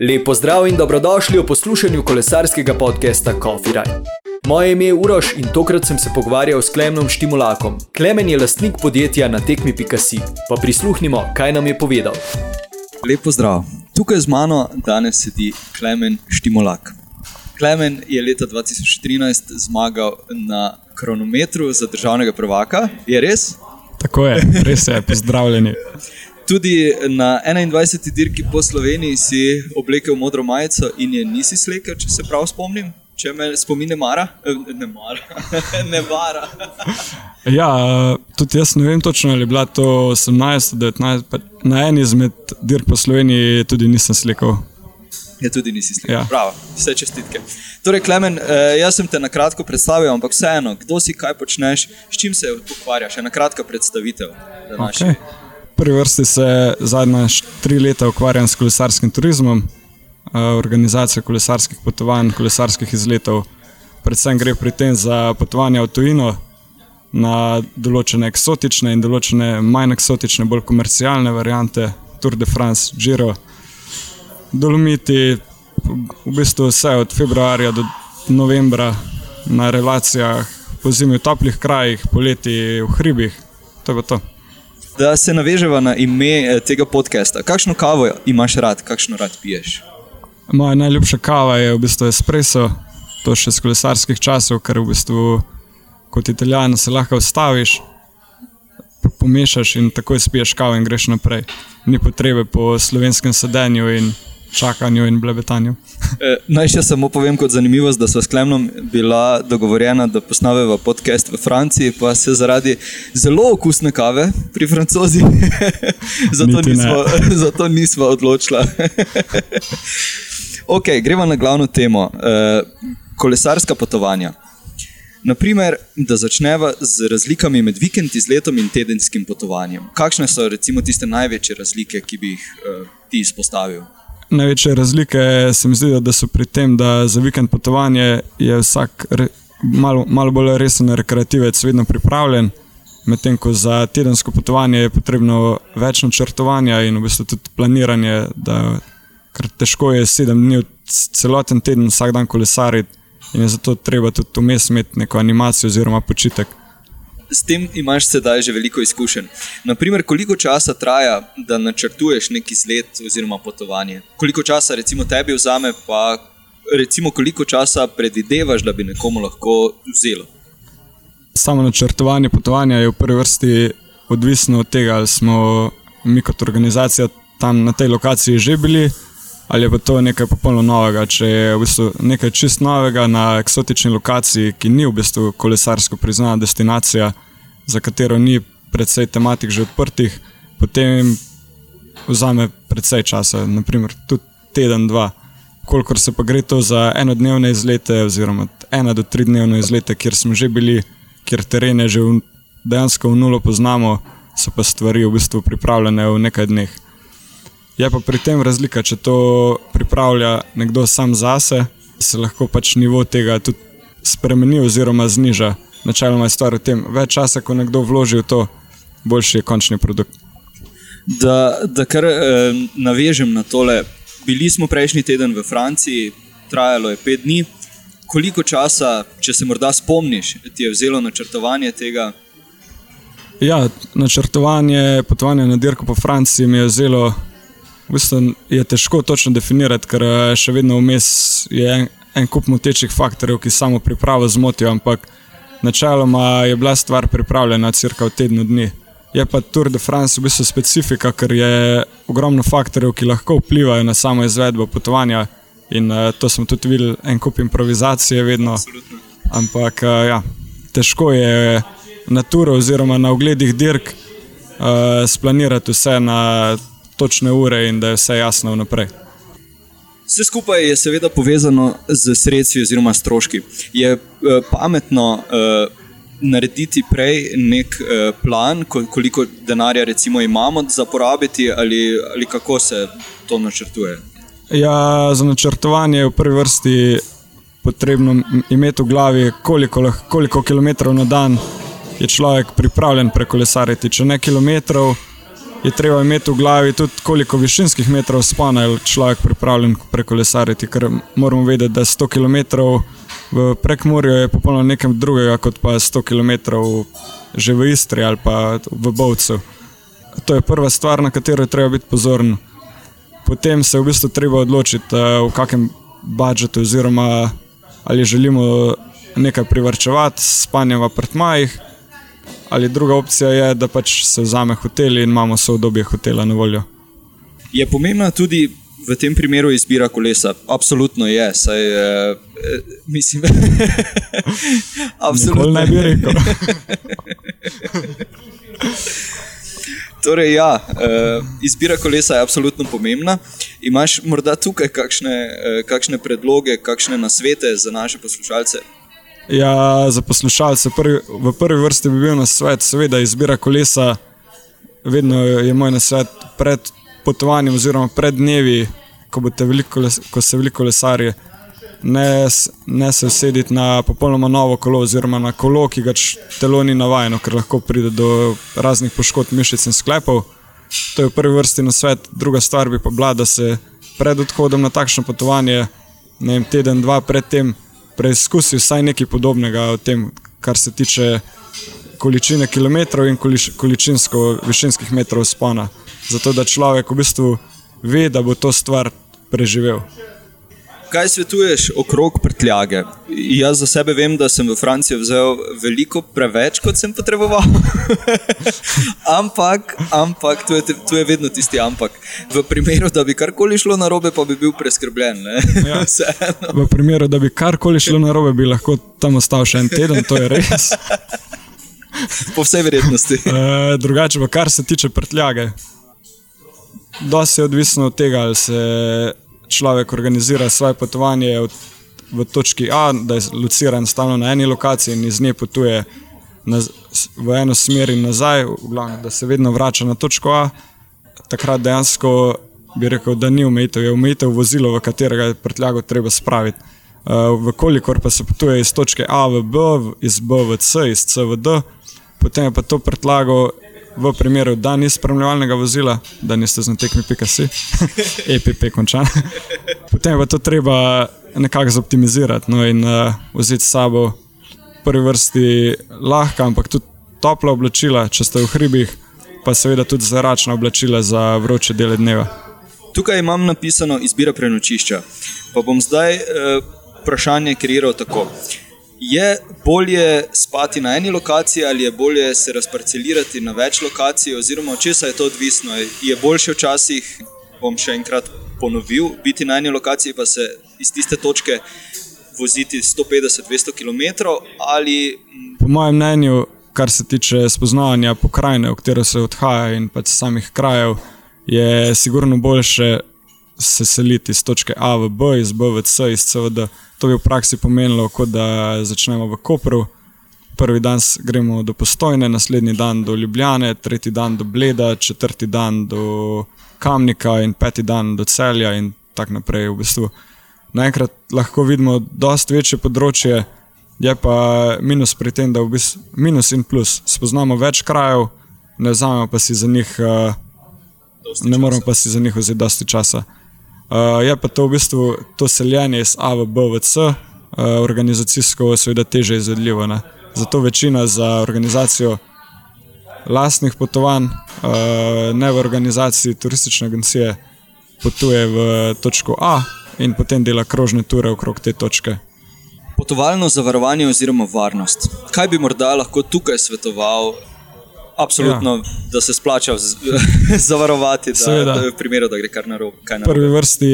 Lepo zdrav in dobrodošli v poslušanju kolesarskega podcasta Coffee Ride. Moje ime je Uroš in tokrat sem se pogovarjal s Klemnom Štimulakom. Klemen je lastnik podjetja na tekmi.si. Pa prisluhnimo, kaj nam je povedal. Lepo zdrav. Tukaj z mano danes sedi Klemen Štimulak. Klemen je leta 2013 zmagal na kronometru za državnega prvaka, je res? Tako je, res je, pozdravljeni. Tudi na 21. dirki po Sloveniji si oblekel modro majico in je nisi slekel, če se prav spomnim. Če me spomine, mara, Eh, ne mara, ne mara. Ja, tudi jaz ne vem točno, ali je bila to 18, 19, pa na eni izmed dirk po Sloveniji tudi nisem slikal. Je tudi nisi slekel. Ja. Prav, vse čestitke. Torej, Klemen, eh, jaz sem te na kratko predstavil, ampak vseeno, kdo si, kaj počneš, s čim se ukvarjaš, ena kratka predstavitev. današnje. Okay. Prvi vrsti se zadnja tri leta ukvarjam s kolesarskim turizmom, organizacijo kolesarskih potovanj, kolesarskih izletov. Predvsem gre pri tem za potovanja v tujino na določene eksotične in določene manj eksotične, bolj komercialne variante, Tour de France, Giro, Dolomiti, v bistvu vse od februarja do novembra na relacijah, po zimi v toplih krajih, poleti v hribih. To je pa to. Da se naveževa na ime eh, tega podcasta. Kakšno kavo imaš rad, kakšno rad piješ? Moja najljubša kava je v bistvu espresso, to še iz kolesarskih časov, ker v bistvu kot italijan se lahko ustaviš, pomešaš in takoj spiješ kavo in greš naprej. Ni potrebe po slovenskem sedenju in čakanju in blebetanju. Eh, Naj še samo povem kot zanimivost, da so s Klemnom bila dogovorjena, da posnaveva podcast v Franciji, pa se zaradi zelo okusne kave pri francozi, zato, nismo, zato nismo odločila. ok, gremo na glavno temo. Eh, kolesarska potovanja. Naprimer, da začneva z razlikami med vikend izletom in tedenskim potovanjem. Kakšne so recimo tiste največje razlike, ki bi jih uh, ti izpostavil? Največje razlike se mi zdi, da so pri tem, da za vikend potovanje je vsak re, malo, malo bolj resen rekreativec vedno pripravljen, medtem ko za tedensko potovanje je potrebno več načrtovanja in v bistvu tudi planiranje, da ker težko je sedem dni, celoten teden, vsak dan kolesariti in je zato treba tudi vmes imeti neko animacijo oziroma počitek. S tem imaš sedaj že veliko izkušenj. Naprimer, koliko časa traja, da načrtuješ neki izlet oziroma potovanje? Koliko časa recimo tebi vzame, pa recimo koliko časa predvidevaš, da bi nekomu lahko vzelo? Samo načrtovanje potovanja je v prvi vrsti odvisno od tega, ali smo mi kot organizacija tam na tej lokaciji že bili, ali je pa to nekaj popolnoma novega. Če je v bistvu nekaj čist novega na eksotični lokaciji, ki ni v bistvu kolesarsko priznana destinacija, za katero ni predvsej tematik že odprtih, potem vzame predvsej časa, naprimer tudi teden, dva. Kolikor se pa gre to za enodnevne izlete, oziroma ena do tri dnevne izlete, kjer smo že bili, kjer terene že v, dejansko v nulo poznamo, so pa stvari v bistvu pripravljene v nekaj dneh. Je pa pri tem razlika, če to pripravlja nekdo sam zase, se lahko pač nivo tega tudi spremeni oziroma zniža. Načeloma je stvar v tem, več časa, ko nekdo vloži v to, boljši je končni produkt. Da, da kar eh, navežem na tole. Bili smo prejšnji teden v Franciji, trajalo je pet dni. Koliko časa, če se morda spomniš, ti je vzelo načrtovanje tega? Ja, načrtovanje potovanja na dirko po Franciji mi je zelo, v bistvu je težko točno definirati, ker eh, še vedno vmes je en, en kup motečih faktorjev, ki samo pripravo zmotijo, ampak načeloma je bila stvar pripravljena cirka v tednu dni. Je pa Tour de France v bistvu specifika, ker je ogromno faktorjev, ki lahko vplivajo na samo izvedbo potovanja. In uh, to smo tudi videli, en kup improvizacije, vedno. Ampak uh, ja, težko je na turu oziroma na ogledih dirk uh, splanirati vse na točne ure in da je vse jasno vnaprej. Vse skupaj je seveda povezano z sredstvi oziroma stroški. Je eh, pametno eh, narediti prej nek eh, plan, ko- koliko denarja recimo imamo za porabiti ali, ali kako se to načrtuje? Ja, za načrtovanje je v prvi vrsti potrebno imeti v glavi, koliko, koliko kilometrov na dan je človek pripravljen prekolesariti. Če ne kilometrov, je treba imeti v glavi tudi, koliko višinskih metrov spona je človek pripravljen prekolesariti, ker moramo vedeti, da 100 km v prekmorju je popolnoma nekaj drugega, kot pa 100 km že v Istri ali pa v Bovcu. To je prva stvar, na katero je treba biti pozoren. Potem se v bistvu treba odločiti, eh, v kakem budžetu, oziroma ali želimo nekaj privrčevati, spanje v apartmajih, ali druga opcija je, da pač se vzame hotel in imamo vse obdobje hotela na voljo. Je pomembna tudi v tem primeru izbira kolesa? Absolutno je. Saj, eh, mislim, absolutno ne bi rekel. Torej, ja, eh, izbira kolesa je absolutno pomembna. Imaš morda tukaj kakšne, eh, kakšne predloge, kakšne nasvete za naše poslušalce? Ja, za poslušalce prvi, v prvi vrsti bi bil na svet, seveda, izbira kolesa. Vedno je moj nasvet pred potovanjem, oziroma pred dnevi, ko, veliko, ko se veliko lesarje. Ne, ne se usediti na popolnoma novo kolo, oziroma na kolo, ki ga telo ni navajeno, ker lahko pride do raznih poškodb mišic in sklepov. To je v prvi vrsti na svet. Druga stvar bi pa bila, da se pred odhodom na takšno potovanje, ne vem, teden, dva predtem, preizkusi vsaj nekaj podobnega o tem, kar se tiče količine kilometrov in količinsko višinskih metrov spona. Zato da človek v bistvu ve, da bo to stvar preživel. Kaj svetuješ okrog prtljage? Jaz za sebe vem, da sem v Franciji vzel veliko preveč, kot sem potreboval. ampak, ampak tu, je, tu je vedno tisti ampak. V primeru, da bi karkoli šlo na robe, pa bi bil preskrbljen. Ja. v primeru, da bi karkoli šlo na robe, bi lahko tam ostal še en teden, to je res. po vsej verjetnosti. e, drugače, pa kar se tiče prtljage. Dosti je odvisno od tega, ali se človek organizira svoje potovanje v, v točki A, da je lociran stalno na eni lokaciji in iz nje potuje na, v eno smer in nazaj, v glavnem, da se vedno vrača na točko A, takrat dejansko bi rekel, da ni umejitev, je umejitev vozilo, v katerega je prtljago treba spraviti. Uh, Vkolikor pa se potuje iz točke A v B, iz B v C, iz C v D, potem je pa to prtljago v primeru, da ni spremljalnega vozila, da niste z natekmi PKC, EPP končan. Potem pa to treba nekako zoptimizirati no, in uh, vzeti s sabo prvi vrsti lahka, ampak tudi topla oblačila, če ste v hribih, pa seveda tudi zračna oblačila za vroče dele dneva. Tukaj imam napisano izbira prenočišča. Pa bom zdaj uh, vprašanje kreiral tako. Je bolje spati na eni lokaciji ali je bolje se razparcelirati na več lokacij, oziroma od česa je to odvisno? Je boljše včasih, bom še enkrat ponovil, biti na eni lokaciji pa se iz tiste točke voziti 150-200 km ali. Po mojem mnenju, kar se tiče spoznavanja pokrajine, v katero se odhaja in pač samih krajev, je sigurno boljše se seliti iz točke A v B, iz B v C, iz C v D. To bi v praksi pomenilo, kot da začnemo v Kopru. Prvi dan gremo do Postojne, naslednji dan do Ljubljane, tretji dan do Bleda, četrti dan do Kamnika in peti dan do Celja in tako naprej. V bistvu naenkrat lahko vidimo precej večje področje, je pa minus pri tem, da v bistvu minus in plus spoznamo več krajev, ne vzamemo pa si za njih, uh, ne moramo pa si za njih vzeti dosti časa. Uh, je pa to v bistvu to seljenje iz A v B v C, uh, organizacijsko, seveda, teže izvedljivo. Ne? Zato večina za organizacijo lastnih potovanj, uh, ne v organizaciji turistične agencije, potuje v točko A in potem dela krožne ture okrog te točke. Potovalno zavarovanje oziroma varnost. Kaj bi morda lahko tukaj svetoval Absolutno, ja. da se splača zavarovati, da, da je v primeru, da gre kar na robu. V prvi vrsti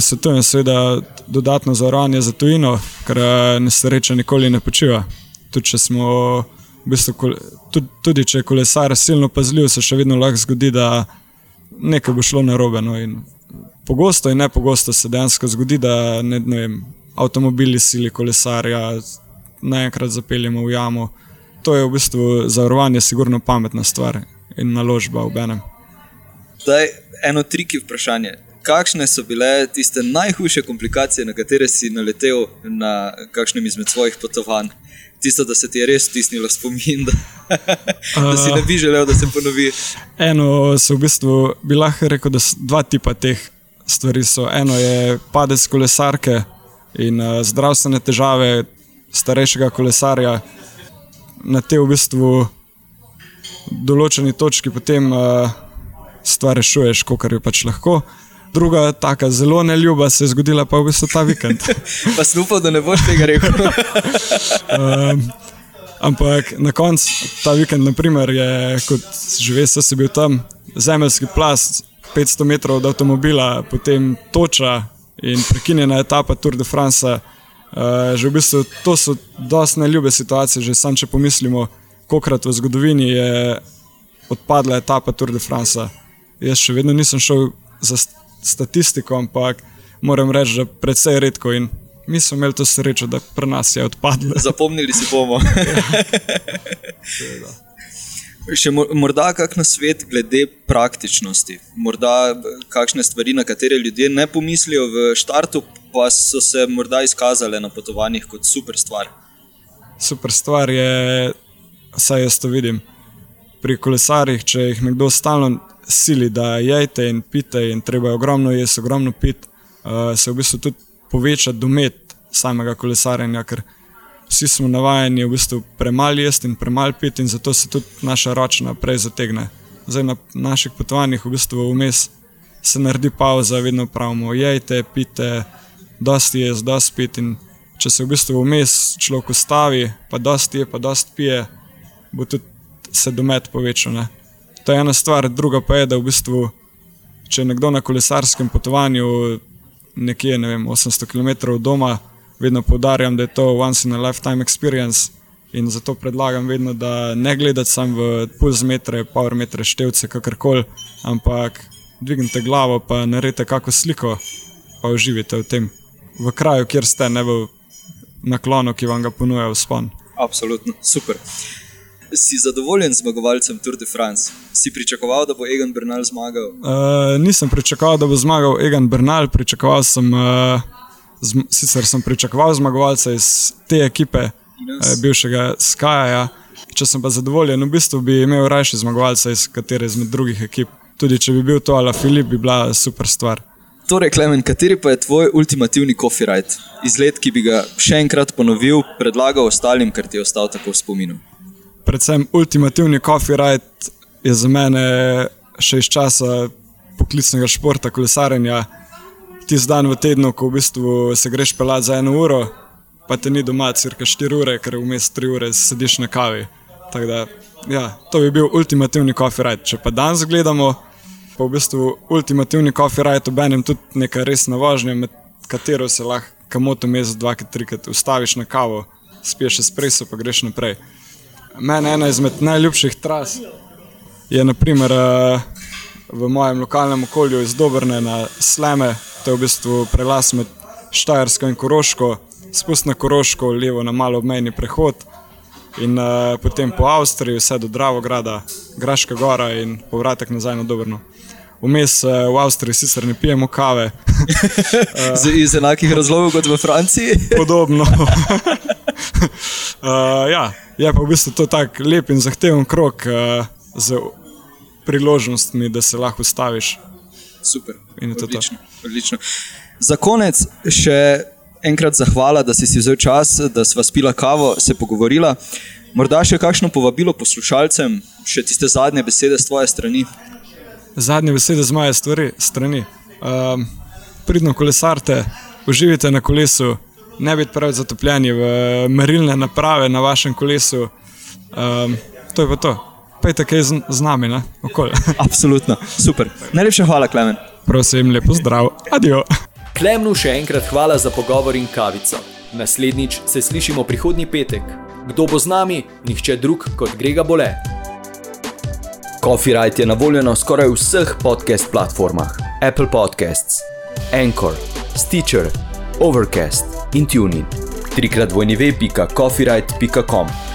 svetujem, seveda, dodatno zavarovanje za tujino, ker eh, nesreča nikoli ne počiva. Tudi, smo, v bistvu, tudi, tudi če je kolesar silno pazljiv, se še vedno lahko zgodi, da nekaj bo šlo na robe. No, pogosto in ne pogosto se dejansko zgodi, da ne, ne vem, avtomobili sili kolesarja, naenkrat zapeljemo v jamo to je v bistvu zavarovanje, sigurno pametna stvar in naložba v enem. Zdaj, eno triki vprašanje. Kakšne so bile tiste najhujše komplikacije, na katere si naletel na kakšnem izmed svojih potovanj? tisto, da se ti je res stisnilo spomin, da, da si ne bi želel, da se ponovi. Eno so v bistvu, bi lahko rekel, da so dva tipa teh stvari. So. Eno je padec kolesarke in uh, zdravstvene težave starejšega kolesarja. Na te v bistvu določeni točki potem uh, stvar rešuješ, kot jo pač lahko. Druga, tako zelo neljuba, se je zgodila pa v bistvu ta vikend. pa upam, da ne boš tega rekel. um, ampak na koncu ta vikend, naprimer, je kot že veš, so bil tam zemeljski plast, 500 metrov od avtomobila, potem toča in prekinjena etapa Tour de France. Uh, že v bistvu to so dosti neljube situacije, že sam če pomislimo, kolikrat v zgodovini je odpadla etapa Tour de France. Jaz še vedno nisem šel za statistiko, ampak moram reči, da precej redko in mi smo imeli to srečo, da pri nas je odpadlo. Zapomnili si bomo. Še morda kak na svet glede praktičnosti, morda kakšne stvari, na katere ljudje ne pomislijo v štartu, pa so se morda izkazale na potovanjih kot super stvar. Super stvar je, saj jaz to vidim. Pri kolesarjih, če jih nekdo stalno sili, da jejte in pite, in treba je ogromno jesti, ogromno piti, uh, se v bistvu tudi poveča domet samega kolesarjenja, ker vsi smo navajeni v bistvu premalo jesti in premalo piti, in zato se tudi naša ročna prej zategne. Zdaj na naših potovanjih v bistvu vmes se naredi pauza, vedno pravimo, jejte, pite, dosti jesti, dosti piti. Če se v bistvu vmes človek ustavi, pa dosti je, pa dosti pije, bo tudi se domet povečal. Ne? To je ena stvar, druga pa je, da v bistvu, če nekdo na kolesarskem potovanju nekje ne vem, 800 km od doma, vedno poudarjam, da je to once in a lifetime experience. In zato predlagam vedno, da ne gledate samo v pulsmetre, powermetre, števce, kakorkoli, ampak dvignite glavo, pa naredite kakšno sliko, pa uživite v tem, v kraju, kjer ste, ne v naklonu, ki vam ga ponuja v spon. Absolutno, super. Si zadovoljen zmagovalcem Tour de France? Si pričakoval, da bo Egan Bernal zmagal? Uh, nisem pričakoval, da bo zmagal Egan Bernal. Pričakoval sem, uh, zm sicer sem pričakoval zmagovalca iz te ekipe, yes. uh, bivšega Skaja. Če sem pa zadovoljen, v bistvu bi imel rajši zmagovalca iz katere izmed drugih ekip. Tudi če bi bil to Ala Filip, bi bila super stvar. Torej, Klemen, kateri pa je tvoj ultimativni copyright? Izlet, ki bi ga še enkrat ponovil, predlagal ostalim, ker ti je ostal tako v spominu predvsem ultimativni copyright je za mene še iz časa poklicnega športa, kolesarjenja. Ti zdan v tednu, ko v bistvu se greš pelat za eno uro, pa te ni doma, crka 4 ure, ker vmes 3 ure sediš na kavi. Da, ja, to bi bil ultimativni copyright. Če pa danes gledamo, pa v bistvu ultimativni copyright obenem tudi neka resna vožnja, med katero se lahko kamoto mez dvakrat, trikrat ustaviš na kavo, spiješ espresso, pa greš naprej. Mene ena izmed najljubših tras je naprimer, eh, v mojem lokalnem okolju iz Dobrne na Sleme, to je v bistvu prelas med Štajersko in Koroško, spust na Koroško, levo na malo obmejni prehod in uh, potem po Avstriji, vse do Dravograda, Graška gora in povratek nazaj na Dobrno. Vmes uh, v Avstriji sicer ne pijemo kave. uh, iz enakih razlogov kot v Franciji. Podobno. uh, ja, je pa v bistvu to tako lep in zahteven krok uh, z priložnostmi, da se lahko ustaviš. Super. Odlično, odlično. Za konec še enkrat zahvala, da si si vzel čas, da sva spila kavo, se pogovorila. Morda še kakšno povabilo poslušalcem, še tiste zadnje besede z tvoje strani. Zadnje besede z moje stvari, strani. Um, pridno kolesarte, uživite na kolesu ne biti preveč zatopljeni v merilne naprave na vašem kolesu. Um, to je pa to. Pejte kaj z, z nami, ne? okolje. Absolutno, super. Najlepša hvala, Klemen. Prosim, lepo zdrav. Adijo. Klemnu še enkrat hvala za pogovor in kavico. Naslednjič se slišimo prihodnji petek. Kdo bo z nami? Nihče drug kot Grega Bole. Copyright je na voljo na skoraj vseh podcast platformah: Apple Podcasts, Anchor, Stitcher, Overcast in tunin. Trikrat vojni ve.coffeeright.com.